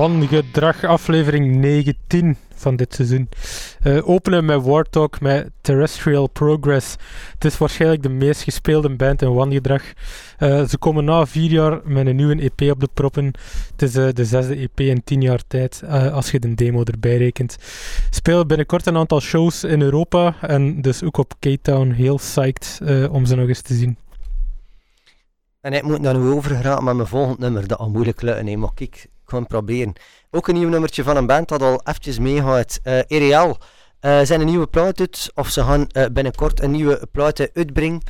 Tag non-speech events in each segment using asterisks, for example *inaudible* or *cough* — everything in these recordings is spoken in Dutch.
Wangedrag, aflevering 19 van dit seizoen. Uh, openen met Wartalk met Terrestrial Progress. Het is waarschijnlijk de meest gespeelde band in Wangedrag. Uh, ze komen na vier jaar met een nieuwe EP op de proppen. Het is uh, de zesde EP in tien jaar tijd, als je de demo erbij rekent. Spelen binnenkort een aantal shows in Europa en dus ook op K-Town. Heel psyched om ze nog eens te zien. En ik moet daar nu over geraken met mijn volgend nummer, dat al moeilijk lukken. Nee, maar kijk, gewoon proberen. Ook een nieuw nummertje van een band dat al eventjes meegaat. Ereal uh, zijn een nieuwe plaat uit, of ze gaan uh, binnenkort een nieuwe plaat uitbrengen.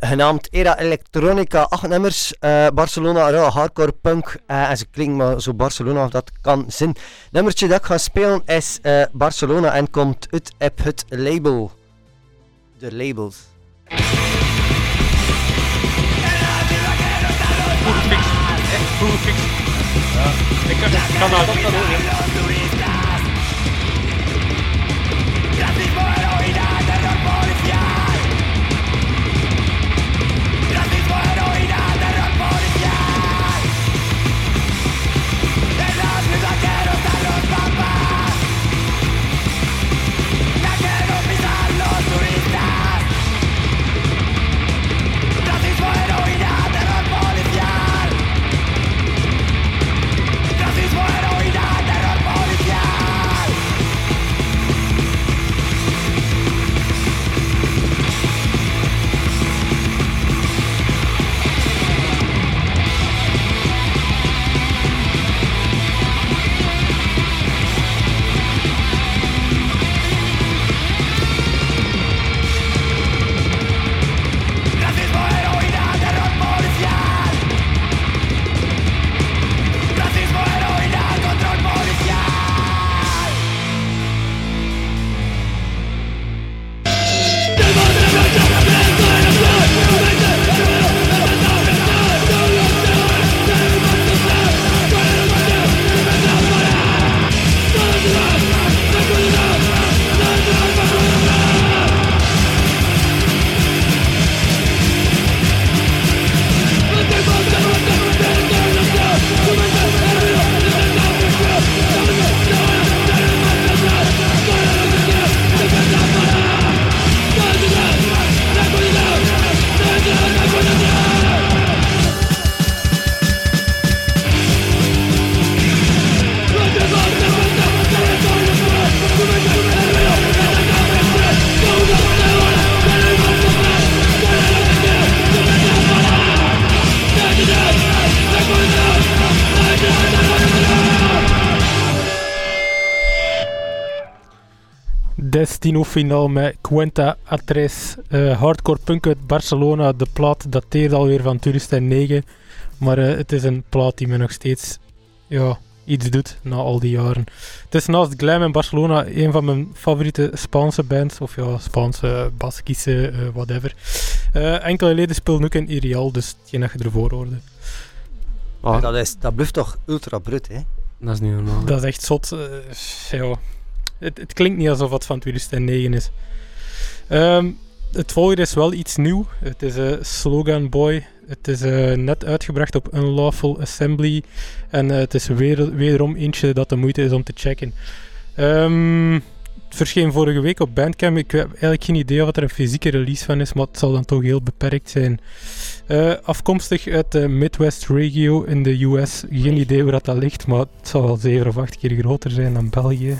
Genaamd Era Electronica, acht nummers. Barcelona, ja, hardcore punk. En ze klinkt maar zo Barcelona of dat kan zin. Nummertje dat ik ga spelen is Barcelona en komt uit op het label. De labels. Ja. Det kan, kan ha gått av finaal met Cuenta Atres. Uh, hardcore punk uit Barcelona. De plaat dateert alweer van 2009. Maar uh, het is een plaat die me nog steeds ja, iets doet na al die jaren. Het is naast Glam in Barcelona een van mijn favoriete Spaanse bands. Of ja, Spaanse, Baskische, uh, whatever. enkele leden spelen ook in Irial, dus geen dat je ervoor hoorde. Ah. Dat, is, dat blijft toch ultra brut, hè? Dat is niet normaal. Dat is echt zot. ja het, het, klinkt niet alsof het van 2009 is. Um, het volgende is wel iets nieuw. Het is een uh, Slogan Boy. Het is uh, net uitgebracht op Unlawful Assembly. En uh, het is weer, wederom eentje dat de moeite is om te checken. Um, het verscheen vorige week op Bandcamp. Ik heb eigenlijk geen idee wat er een fysieke release van is, maar het zal dan toch heel beperkt zijn. Afkomstig uit de Midwest Regio in de US. Geen idee hoe dat, dat ligt, maar het zal wel 7 of 8 keer groter zijn dan België.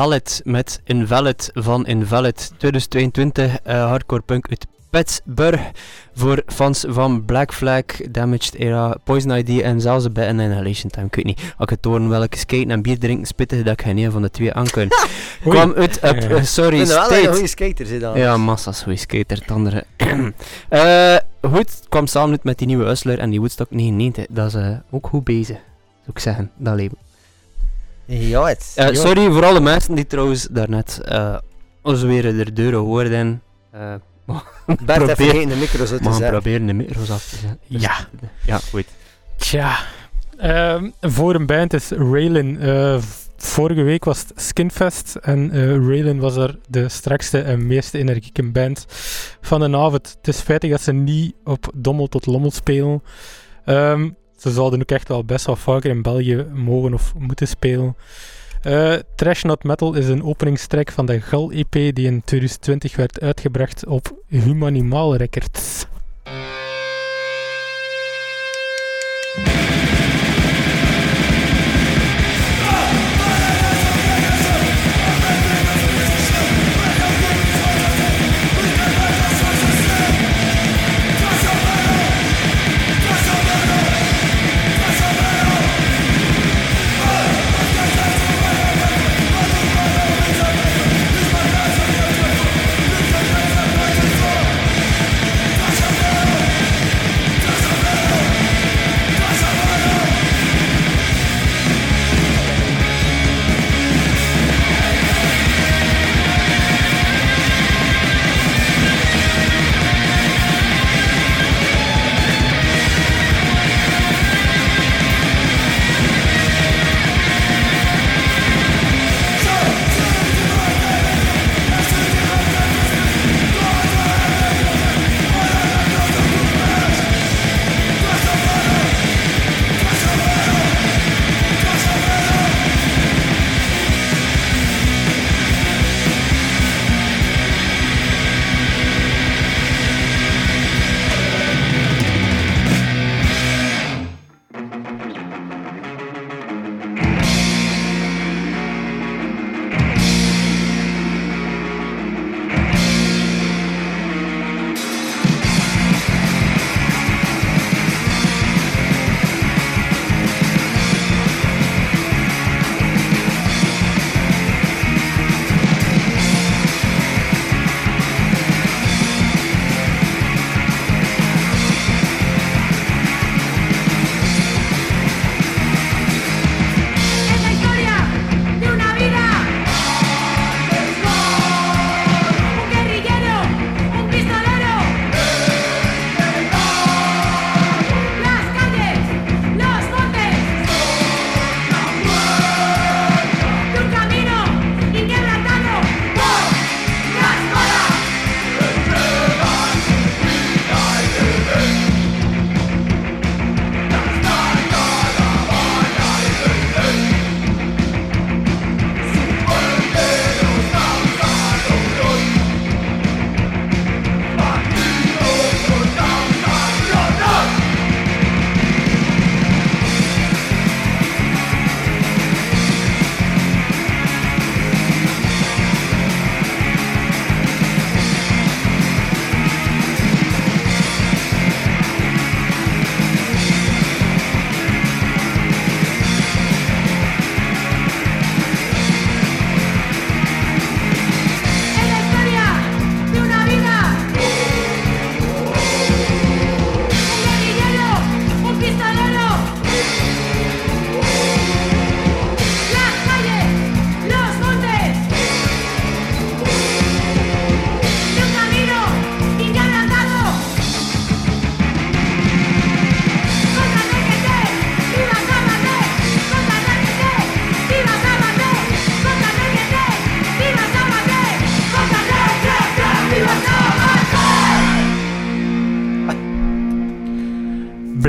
Invalid met Invalid van Invalid 2022 eh, hardcore punk uit Pittsburgh voor fans van Black Flag, Damaged Era, Poison ID en zelfs een beetje Annihilation Time. Ik weet niet, als ik het horen welke skaten en bier drinken spittig dat ik geen een van de twee aan kan. *laughs* Kwam uit eh, sorry, Ik vind wel State. goede skater zit. Ja, massa's goeie skater, het andere. *clears throat* Eh, goed, kwam samen met die nieuwe Hustler en die Woodstock 99. Dat is ook goed bezig, zou ik zeggen, dat leven. Ja, het. Eh, sorry voor alle mensen die trouwens daarnet eh ons weer de deuren hoorden. Eh *laughs* Bert heeft probeer- vergeten de micro zo te maar we zetten. proberen de micro's af te zetten. Dus- Ja. Ja, goed. Tja, ehm, voor een band is Raylan. eh, vorige week was het Skinfest en eh Raylan was er de strakste en meest energieke band van de avond. Het is spijtig dat ze niet op Dommel tot Lommel spelen. Ehm, ze zouden ook echt wel best wel vaker in België mogen of moeten spelen. Eh, Trash Not Metal is een openingstrek van de Gal EP die in 2020 werd uitgebracht op Humanimal Records.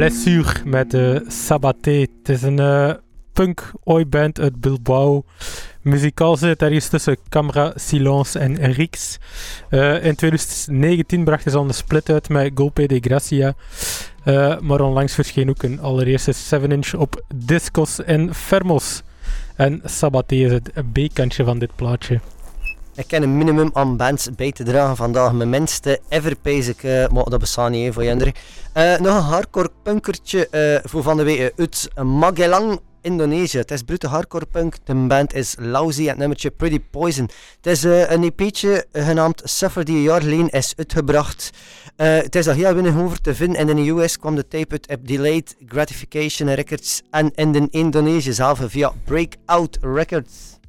Blessure met de Sabaté. Het is een eh, punk oi band uit Bilbao. Muzikaal zit ergens tussen Camera, Silence en Rix. Eh, in 2019 brachten ze al een split uit met Golpe de Gracia. Eh, maar onlangs verscheen ook een allereerste 7-inch op Discos en Fermos. En Sabaté is het B-kantje van dit plaatje. Ik ken een minimum aan bands bij te dragen vandaag. Mijn minste ever, pees eh, maar dat bestaat niet voor Jender. Eh nog een hardcore punkertje eh, voor van de week uit Magelang, Indonesië. Het is brute hardcore punk. De band is Lousy en het nummertje Pretty Poison. Het is een EP'tje genaamd Suffer die een is uitgebracht. Het is al heel weinig over te vinden. En in de US kwam de tape uit op Delayed Gratification Records en in de Indonesië zelf via Breakout Records.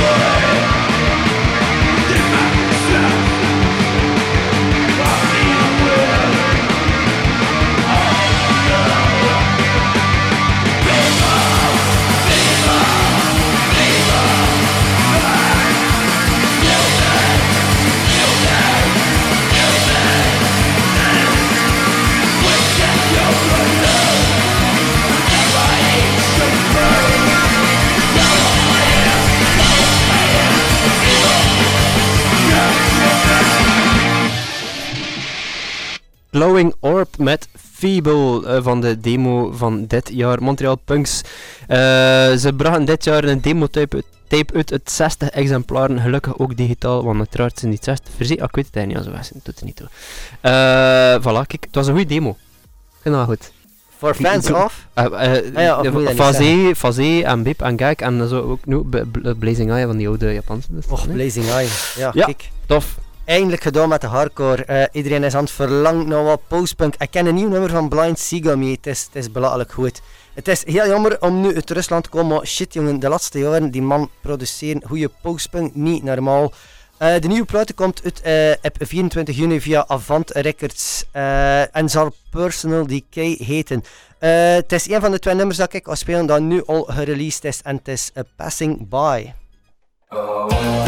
Yeah. Feeble eh, van de demo van dit jaar. Montreal Punks. Eh, ze brachten dit jaar een demo-tape uit, tape uit het 60 exemplaren. Gelukkig ook digitaal, want uiteraard zijn die 60 verzekerd. Ah, ik weet het eigenlijk niet, als we doet het niet toe. Eh voilà, kijk, het was een goede demo. Dat goed. For fans of? Uh, uh, en Bip en Gek en zo ook nu Blazing Eye van die oude Japanse. Dus, Och, nee? Blazing Eye. Ja, Ja. kijk. Tof eindelijk gedaan met de hardcore. Uh, iedereen is aan het verlangen naar wat postpunk. Ik ken een nieuw nummer van Blind Seagull mee. Het is, het is belachelijk goed. Het is heel jammer om nu uit Rusland te komen. Shit jongen, de laatste jaren, die man produceren, goede postpunk. Niet normaal. Eh, de nieuwe plaat komt uit uh, op 24 juni via Avant Records en zal Personal Decay heten. het is een van de twee nummers dat ik al spelen dat nu al gereleased is en het is A Passing By. Oh.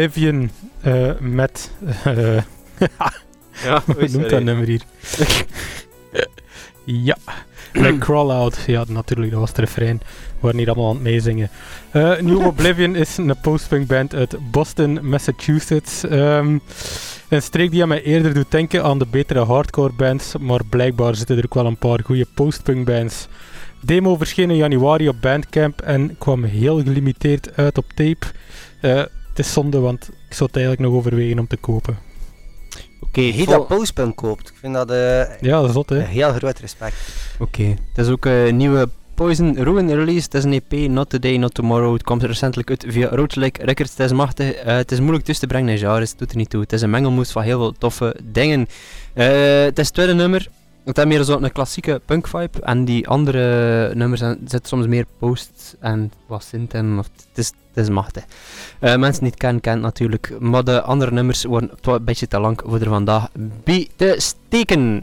Oblivion eh, met... eh, *laughs* Ja, hoe noemt dat nummer hier? ja, met Crawl Out. Ja, natuurlijk, dat was het refrein. We waren hier allemaal aan het meezingen. Eh, New *laughs* Oblivion is een postpunk band uit Boston, Massachusetts. Ehm, een streek die aan mij eerder doet denken aan de betere hardcore bands, maar blijkbaar zitten er ook wel een paar goede postpunk bands. Demo verscheen in januari op Bandcamp en kwam heel gelimiteerd uit op tape. Eh, het is zonde, want ik zou het eigenlijk nog overwegen om te kopen. Oké, vol- dat postpunk koopt, ik vind dat eh, Ja, dat is zot, hè? heel groot respect. Oké, het is ook een nieuwe Poison Ruin release. Het is een EP, Not Today, Not Tomorrow. Het komt recentelijk uit via Roadlike Records. Het is machtig. Eh, het is moeilijk tussen te brengen in genres, het doet er niet toe. Het is een mengelmoes van heel veel toffe dingen. Eh, het is het tweede nummer. Het heeft meer zo'n klassieke punk vibe. En die andere nummers zitten soms meer post en wat synth. Of het, is, het is machtig. Eh, mensen die het kennen, kennen natuurlijk. Maar de andere nummers worden een beetje te lang voor er vandaag bij te steken.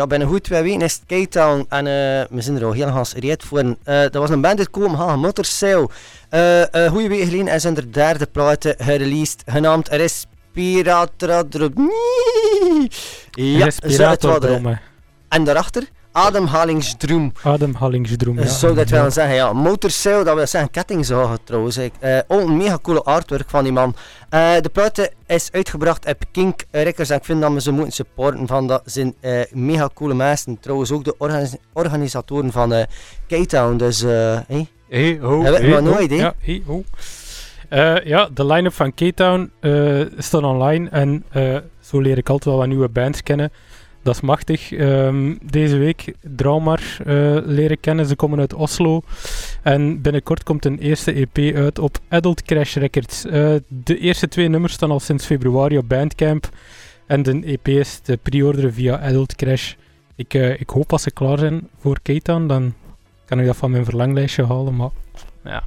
Ja, binnen goed twee weken is het K-Town en eh, we zijn er al heel gereed voor. Eh dat was een band uit Kopenhagen, Motorsail. Eh een goede week geleden is hun derde plaat gereleased, genaamd Respirator. Ja, Respirator En daarachter ademhalingsdroom. Ademhalingsdroom. Eh, ja. zou dat willen zeggen, ja. Motorsail, dat wil zeggen kettingzagen trouwens. Ik, eh, ook een mega coole artwork van die man. Eh, de plaat is uitgebracht op Kink Records en ik vind dat we ze moeten supporten. Van dat zijn eh, mega coole mensen. Trouwens ook de organis- organisatoren van eh K-Town. Dus, eh hey. Hey, ho, Hebben we hey, maar ho. nooit, hè? Ja, hey, oh. Eh, ja, de line-up van K-Town eh, staat online en eh, zo leer ik altijd wel wat nieuwe bands kennen. Dat is machtig. Ehm, deze week Draumar eh leren kennen. Ze komen uit Oslo. En binnenkort komt een eerste EP uit op Adult Crash Records. Eh, de eerste twee nummers staan al sinds februari op Bandcamp. En de EP is te pre-orderen via Adult Crash. Ik, eh, ik hoop als ze klaar zijn voor K-Town, dan kan ik dat van mijn verlanglijstje halen. Maar ja,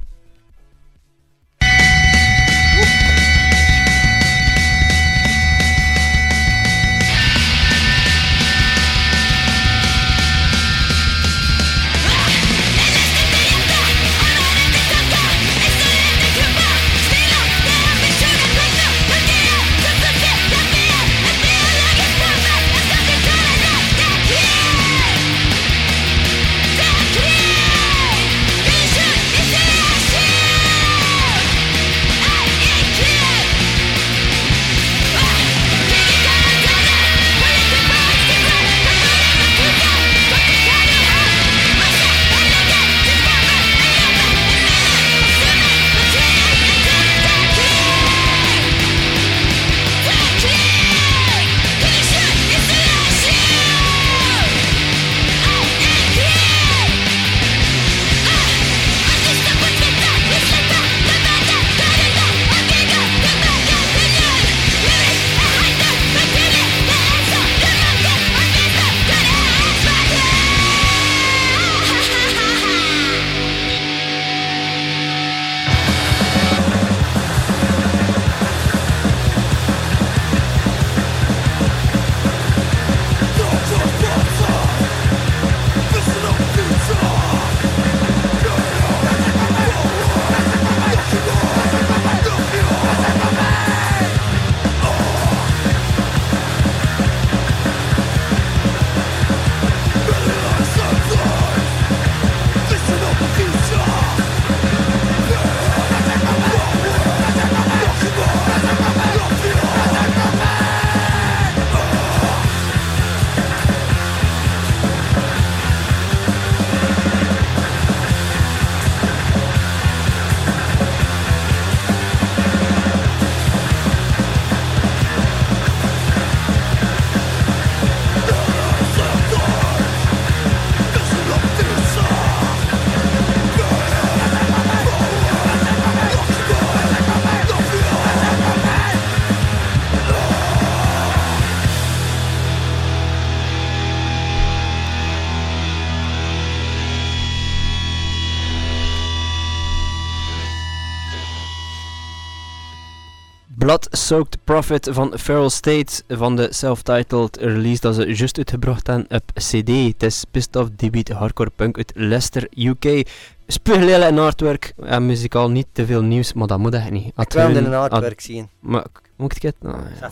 Prophet van Feral State van de self-titled release dat ze juist uitgebracht hebben op CD. Het is pissed off debeat hardcore punk uit Leicester, UK. Spuuglelijk en artwork. Ja, muzikaal niet te veel nieuws, maar dat moet echt niet. Ik wil in een had- artwork zien. Maar moet ik het? Nou, ja.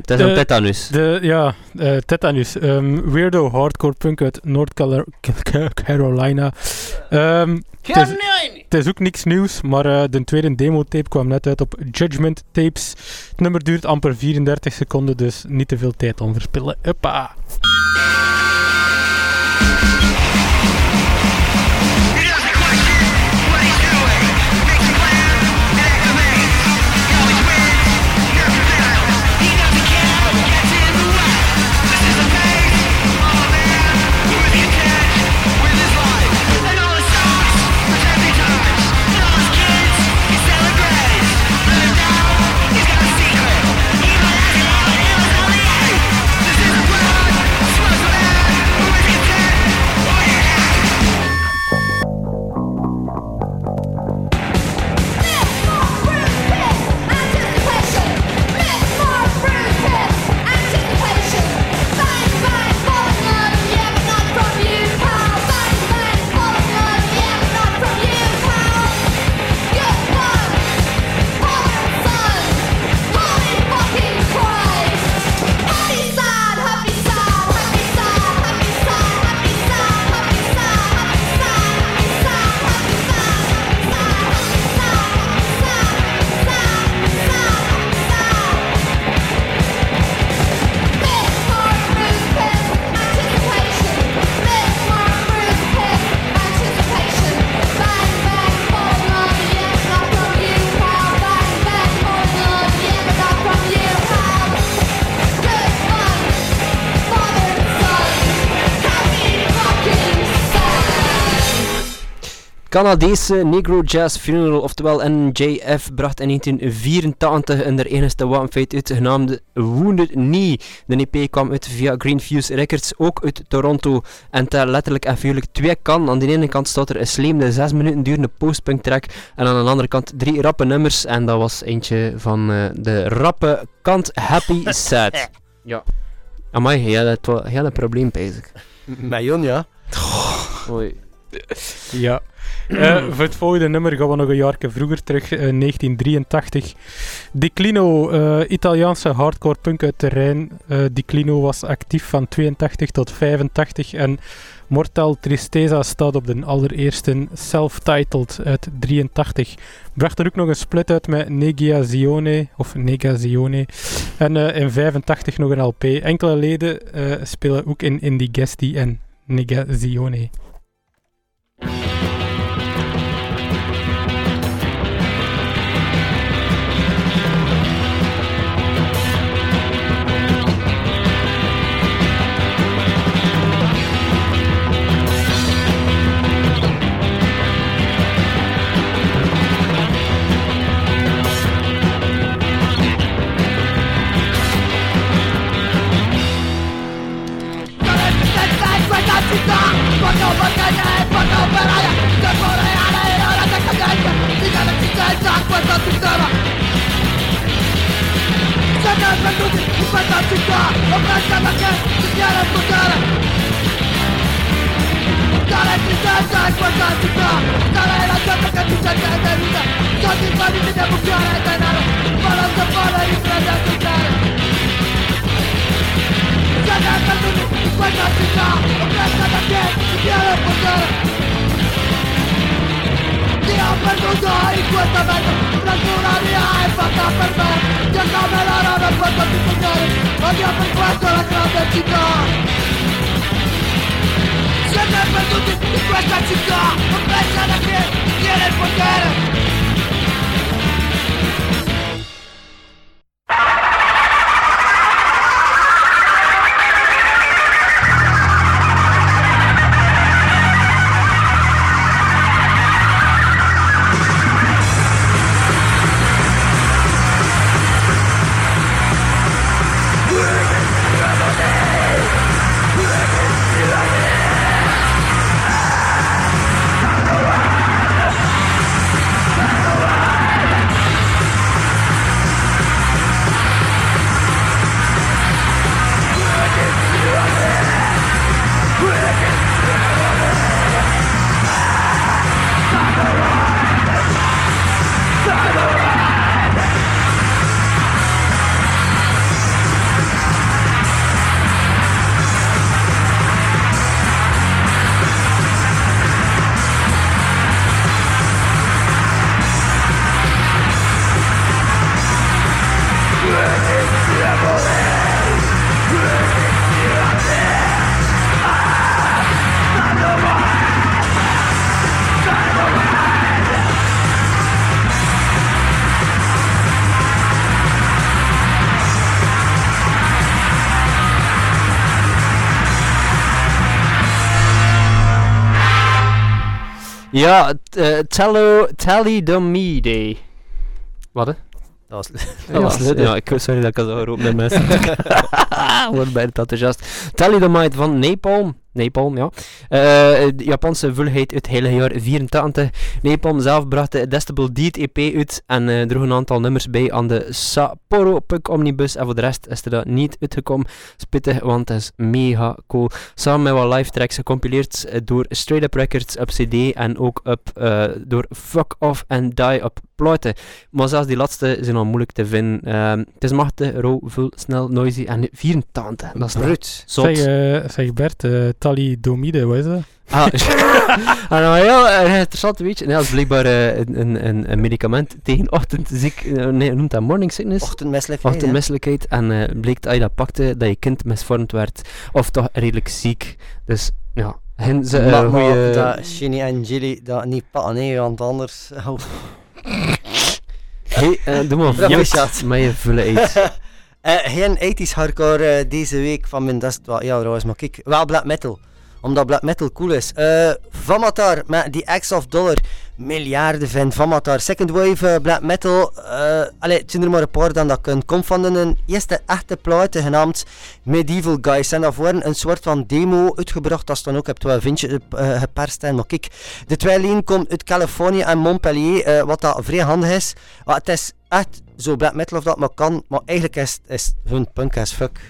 Het is een tetanus. De, ja, eh Tetanus. ehm, weirdo hardcore punk uit North Ca- *laughs* Carolina. Ehm, het, is, ook niks nieuws, maar eh, de tweede demo-tape kwam net uit op Judgment Tapes. Het nummer duurt amper 34 seconden, dus niet te veel tijd om verspillen. Huppa! Canadese Negro Jazz Funeral, oftewel NJF, bracht in 1984 een der enigste wapenfeit uit, genaamd Wounded Knee. De EP kwam uit via Greenfuse Records, ook uit Toronto. En daar letterlijk en figuurlijk twee kan. Aan de ene kant staat er een slemende 6 minuten durende postpunk track. En aan de andere kant drie rappe nummers. En dat was eentje van eh, de rappe kant Happy *laughs* Sad. ja. Amai, jij had een probleem bezig. Met Jon, ja. Oei. Ja. *clears throat* Eh, voor het volgende nummer gaan we nog een jaar vroeger terug, eh, 1983. Declino, eh, Italiaanse hardcore punk uit de Rijn. Eh, Declino was actief van 82 tot 85 en Mortal Tristeza staat op de allereerste self-titled uit 83. Bracht er ook nog een split uit met Negazione, of Negazione. En eh, in 85 nog een LP. Enkele leden spelen ook in Indigesti en Negazione. Utara Jangan menutup Ipata cinta Memerancangkan sejarah negara Utara cinta dan kuasa cinta Utara yang jatuhkan di sana dan Satu bagi tidak bergerak dan arah Malam kepala di kerajaan in questa mente Nessuna mia è fatta per me. Io come la roba per tutti i signori Odio per questo la grande città. Siete perduti in questa città Non pensate che tiene il potere. Ja, t- eh, tello, Talidomide. Wat hè? Dat was, *laughs* Dat was leuk. Ja, ik, sorry dat ik al zo geroepen ben, mensen. Word bijna enthousiast. Thalidomide van Napalm. Napalm, ja. Eh, de Japanse vulheid uit het hele jaar 84. Napalm zelf bracht de Decibel Deed EP uit en eh droeg een aantal nummers bij aan de Sapporo Punk Omnibus. En voor de rest is er dat niet uitgekomen. Spittig, want het is mega cool. Samen met wat live tracks gecompileerd eh, door Straight Up Records op CD en ook op, door Fuck Off and Die op platen. Maar zelfs die laatste zijn al moeilijk te vinden. Ehm, het is machtig, rauw, veel, snel, noisy en 84. Dat is Brut. zot. Zeg, eh, zeg Bert, eh thalidomide, wat is dat? Ah, *laughs* ah, nou, heel erg interessant, weet je. Nee, dat is blijkbaar eh, een, een, een, een medicament tegen ochtendziek, nee, noemt dat morning sickness? Ochtendmisselijkheid. En eh bleek als je dat pakte, dat je kind misvormd werd. Of toch redelijk ziek. Dus ja, hen ze, eh, maar, maar goeie- dat Shinny en Jilly dat niet pakken, nee, want anders... *laughs* Hey, eh, doe maar vlot met je vullen uit. *laughs* Eh, geen 80s hardcore eh, deze week van mijn wel, Ja, trouwens, maar kijk, wel black metal. Omdat black metal cool is. Eh Vamatar met die X of Dollar. Miljarden van Vamatar. Second Wave eh, black metal. eh allee, het zijn er maar een paar dan dat kunt. Komt van een eerste echte plaat genaamd Medieval Guys. En daarvoor een soort van demo uitgebracht. Dat is dan ook, wel een vindje eh, geperst. En, maar kijk, de twee lijn komt uit Californië en Montpellier. wat dat vrij handig is. Maar het is echt zo black metal of dat maar kan. Maar eigenlijk is, is hun punk as fuck.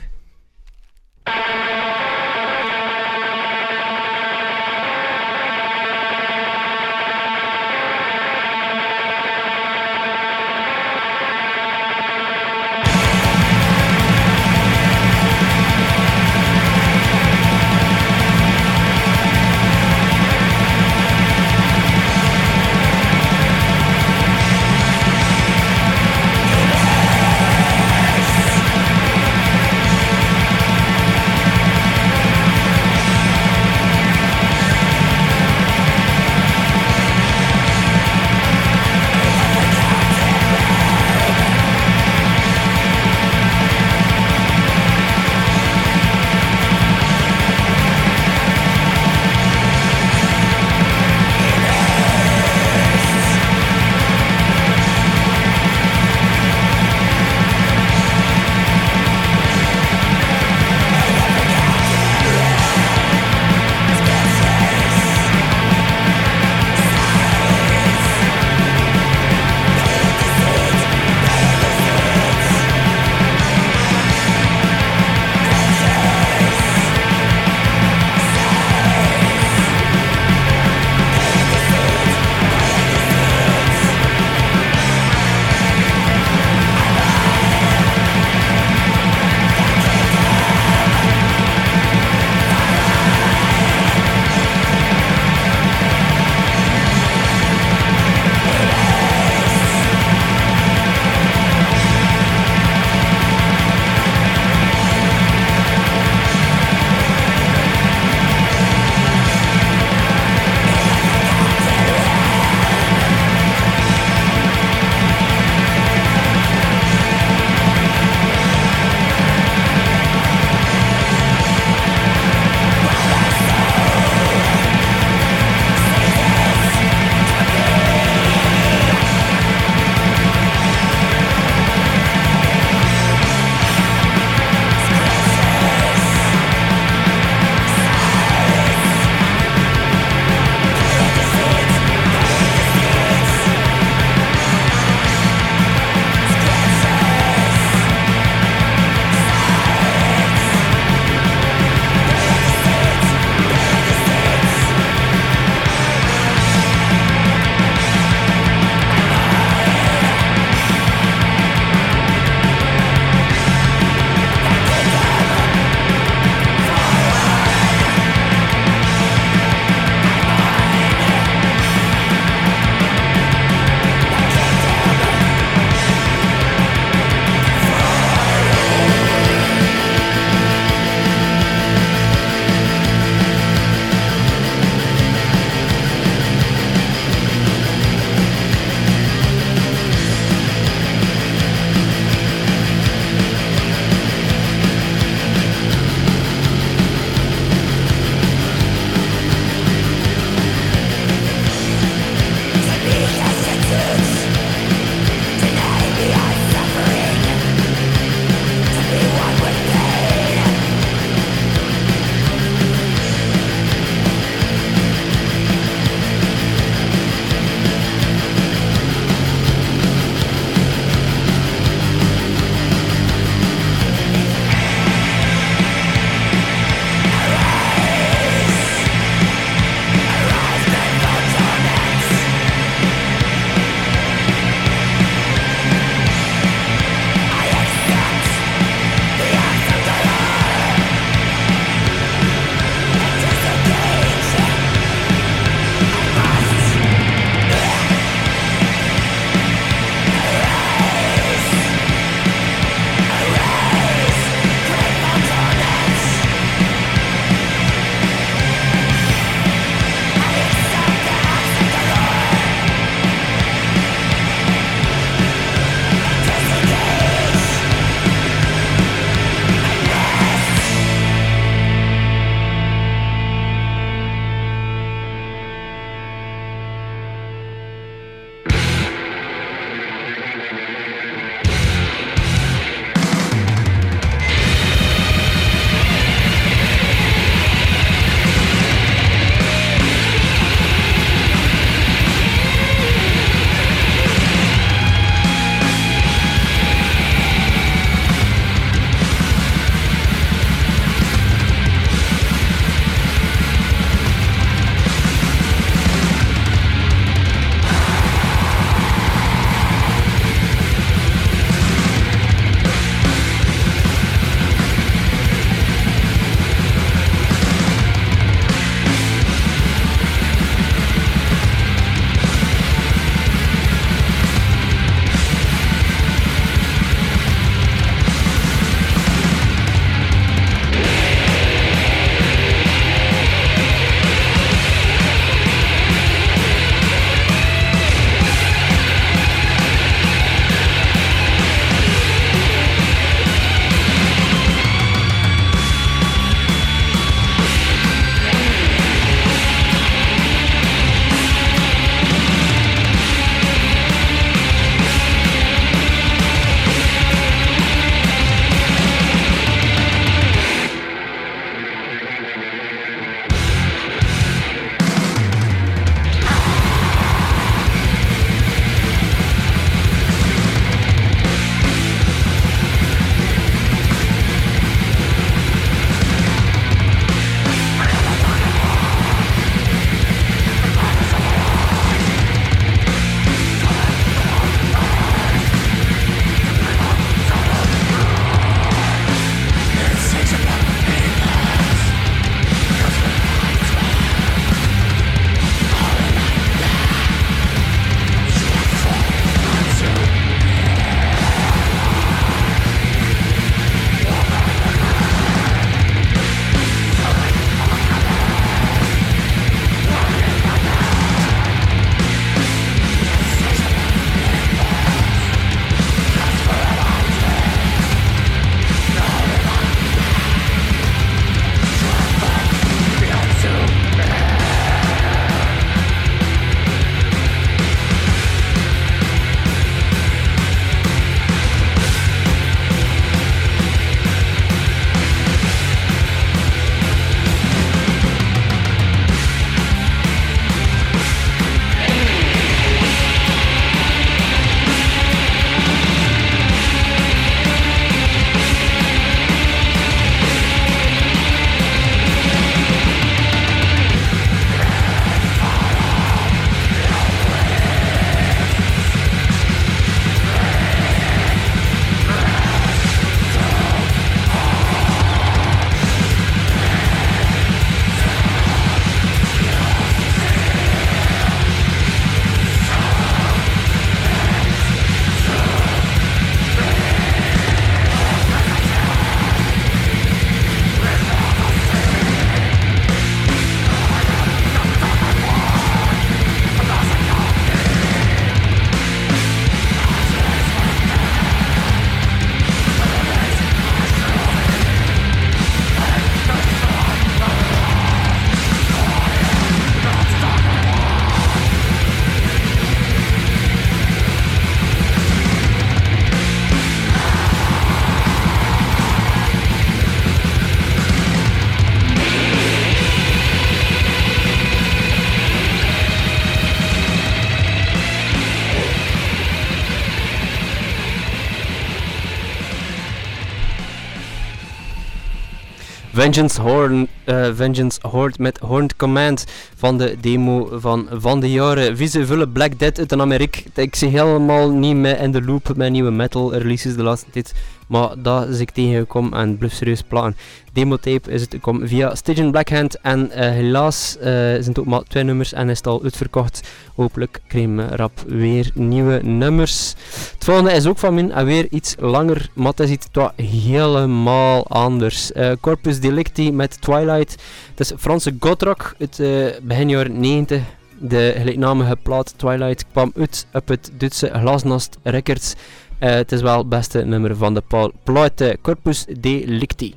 Vengeance Horn, eh, Vengeance Horde met Horned Command van de demo van Van de Jaren. Vieze vulle Black Dead uit de Amerika. Ik zie helemaal niet meer in de loop met nieuwe metal releases de laatste tijd. Maar dat is ik tegengekomen en bluff serieus platen. Demotape is het gekomen via Stygian Blackhand. En eh, helaas eh, zijn het ook maar twee nummers en is het al uitverkocht. Hopelijk krijgen rap weer nieuwe nummers. Het volgende is ook van min en weer iets langer, maar het is iets helemaal anders. Corpus Delicti met Twilight. Het is Franse gothrock uit eh, begin jaren 90. De gelijknamige plaat Twilight kwam uit op het Duitse Glasnost Records. Eh, het is wel het beste nummer van de plaat Corpus Delicti.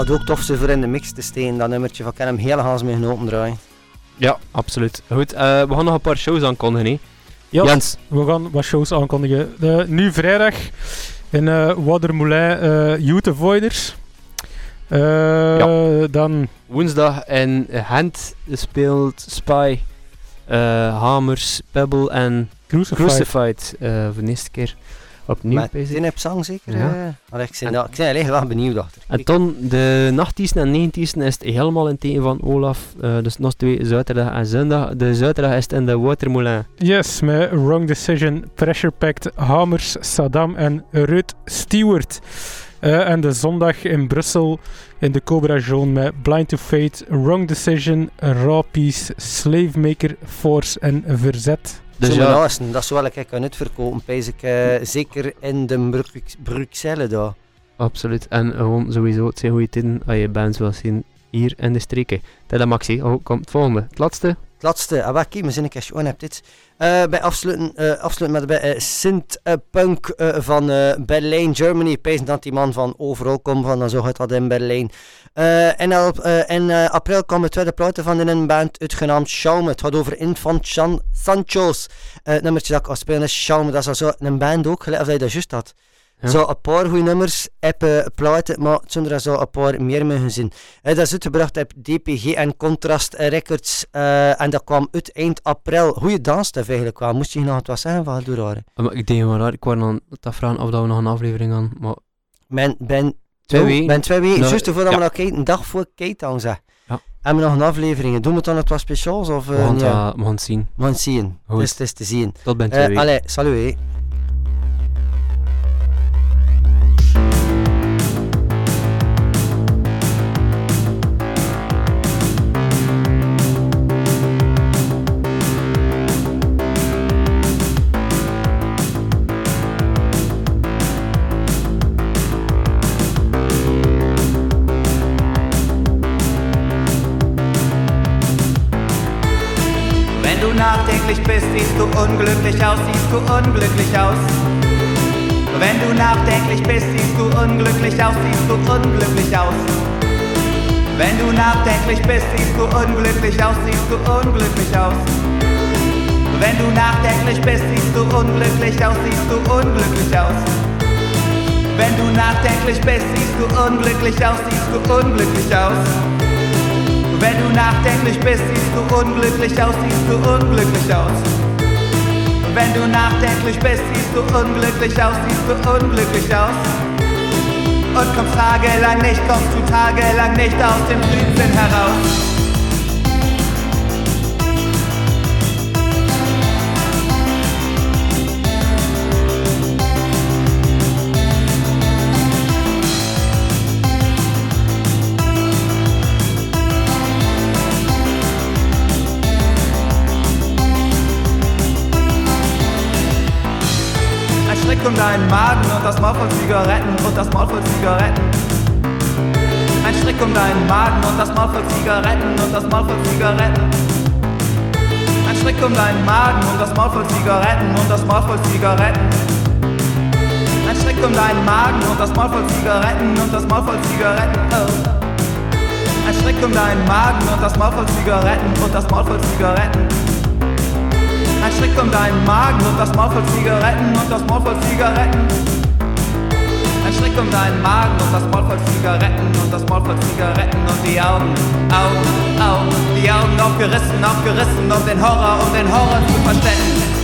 Dat had ook tof zijn voor in de mix te steken, dat nummertje van hem heel haast mee genoten draaien. Ja, absoluut. Goed, eh, we gaan nog een paar shows aankondigen. hè. Ja, Jens, we gaan wat shows aankondigen. De, nu vrijdag in eh Watermoulin eh Youth Avoiders. Eh, Dan woensdag in Gent speelt Spy, eh, Hamers, Pebble en Crucified. Crucified eh, voor de eerste keer. Opnieuw, Met bezig. zin op zang zeker? Ja. eh? Allee, ik, ben, ik ben eigenlijk wel benieuwd achter. En dan de nachtdiensten en negentiensten is het helemaal in tegen van Olaf. eh, dus nog twee zaterdag en zondag. De zaterdag is het in de Watermoulin. Yes, met Wrong Decision, Pressure Pact, Hamers, Saddam en Ruud Stewart. Eh, en de zondag in Brussel in de Cobra Zone met Blind to Fate, Wrong Decision, Raw Peace, Slavemaker, Force en Verzet. Dus ja, naasten, dat zou wel ik kan uitverkopen, pijs ik. eh, zeker in de Brux- Bruxelles daar. absoluut. En gewoon sowieso, het zijn goede tijden als je bands wil zien hier in de streken. Is Maxi. Oh, komt het volgende. Het laatste. Het laatste, ah, wacht, mijn zinnetje gewoon heb dit. Eh, bij afsluiten, eh, afsluiten met bij uh, Sint eh, Punk eh, van eh, Berlijn, Germany. Pijs dat die man van overal komt, van dan zo gaat dat in Berlijn. Eh, en eh, in eh, april kwam de tweede platen van een band uitgenaamd Schaum. Het gaat over Infant Chan Sancho's. Eh, nummertje dat ik al spelen is. Dat is al zo een band ook, gelijk of dat je dat juist had. Ja. Zo een paar goede nummers, heb eh, platen, maar zonder er zo een paar meer mogen zien. Eh, dat is uitgebracht op DPG en Contrast Records. eh, en dat kwam uit eind april. Goeie dansstef eigenlijk wel. Moest je nog wat zeggen van Doe Rare? Ah, maar ik denk maar raar. Ik wou aan dat vragen of dat we nog een aflevering aan. Maar Ben, ben, twee oh, weken. ben twee weken. Nou, Juist voordat ja. we nog kijken, een dag voor Keitown zeg. Ja. Hebben we nog een aflevering? Doen we dan het wat speciaals? Of, we gaan het ja? wel- we gaan het zien. We gaan het zien. Goed. Dus het is te zien. Tot bij twee weken. allee, salut. Siehst du unglücklich aus. Wenn du nachdenklich bist, siehst du unglücklich aus, siehst du unglücklich aus. Wenn du nachdenklich bist, siehst du unglücklich aus, siehst du unglücklich aus. Wenn du nachdenklich bist, siehst du unglücklich aus, siehst du unglücklich aus. Wenn du nachdenklich bist, siehst du unglücklich aus, siehst du unglücklich aus. Wenn du nachdenklich bist, siehst du unglücklich aus, siehst du unglücklich aus. Wenn du nachdenklich bist, siehst du unglücklich aus, siehst du unglücklich aus. Und kommst tagelang nicht, kommst du tagelang nicht aus dem Blütsinn heraus. Strick um deinen Magen und das Maul voll Zigaretten und das Maul voll Zigaretten. Ein Strick um deinen Magen und das Maul voll Zigaretten und das Maul voll Zigaretten. Ein Strick um deinen Magen und das Maul voll Zigaretten und das Maul voll Zigaretten. Ein Strick um deinen Magen und das Maul voll Zigaretten und das Maul voll Zigaretten. Oh. Ein Strick um deinen Magen und das Maul voll Zigaretten und das Maul voll Zigaretten. Ein Strick um deinen Magen und das Maul voll Zigaretten und das Maul voll Zigaretten. Ein Strick um deinen Magen und das Maul voll Zigaretten und das Maul voll Zigaretten und die Augen, Augen, Augen, die Augen aufgerissen, aufgerissen, um den Horror, um den Horror zu verstecken.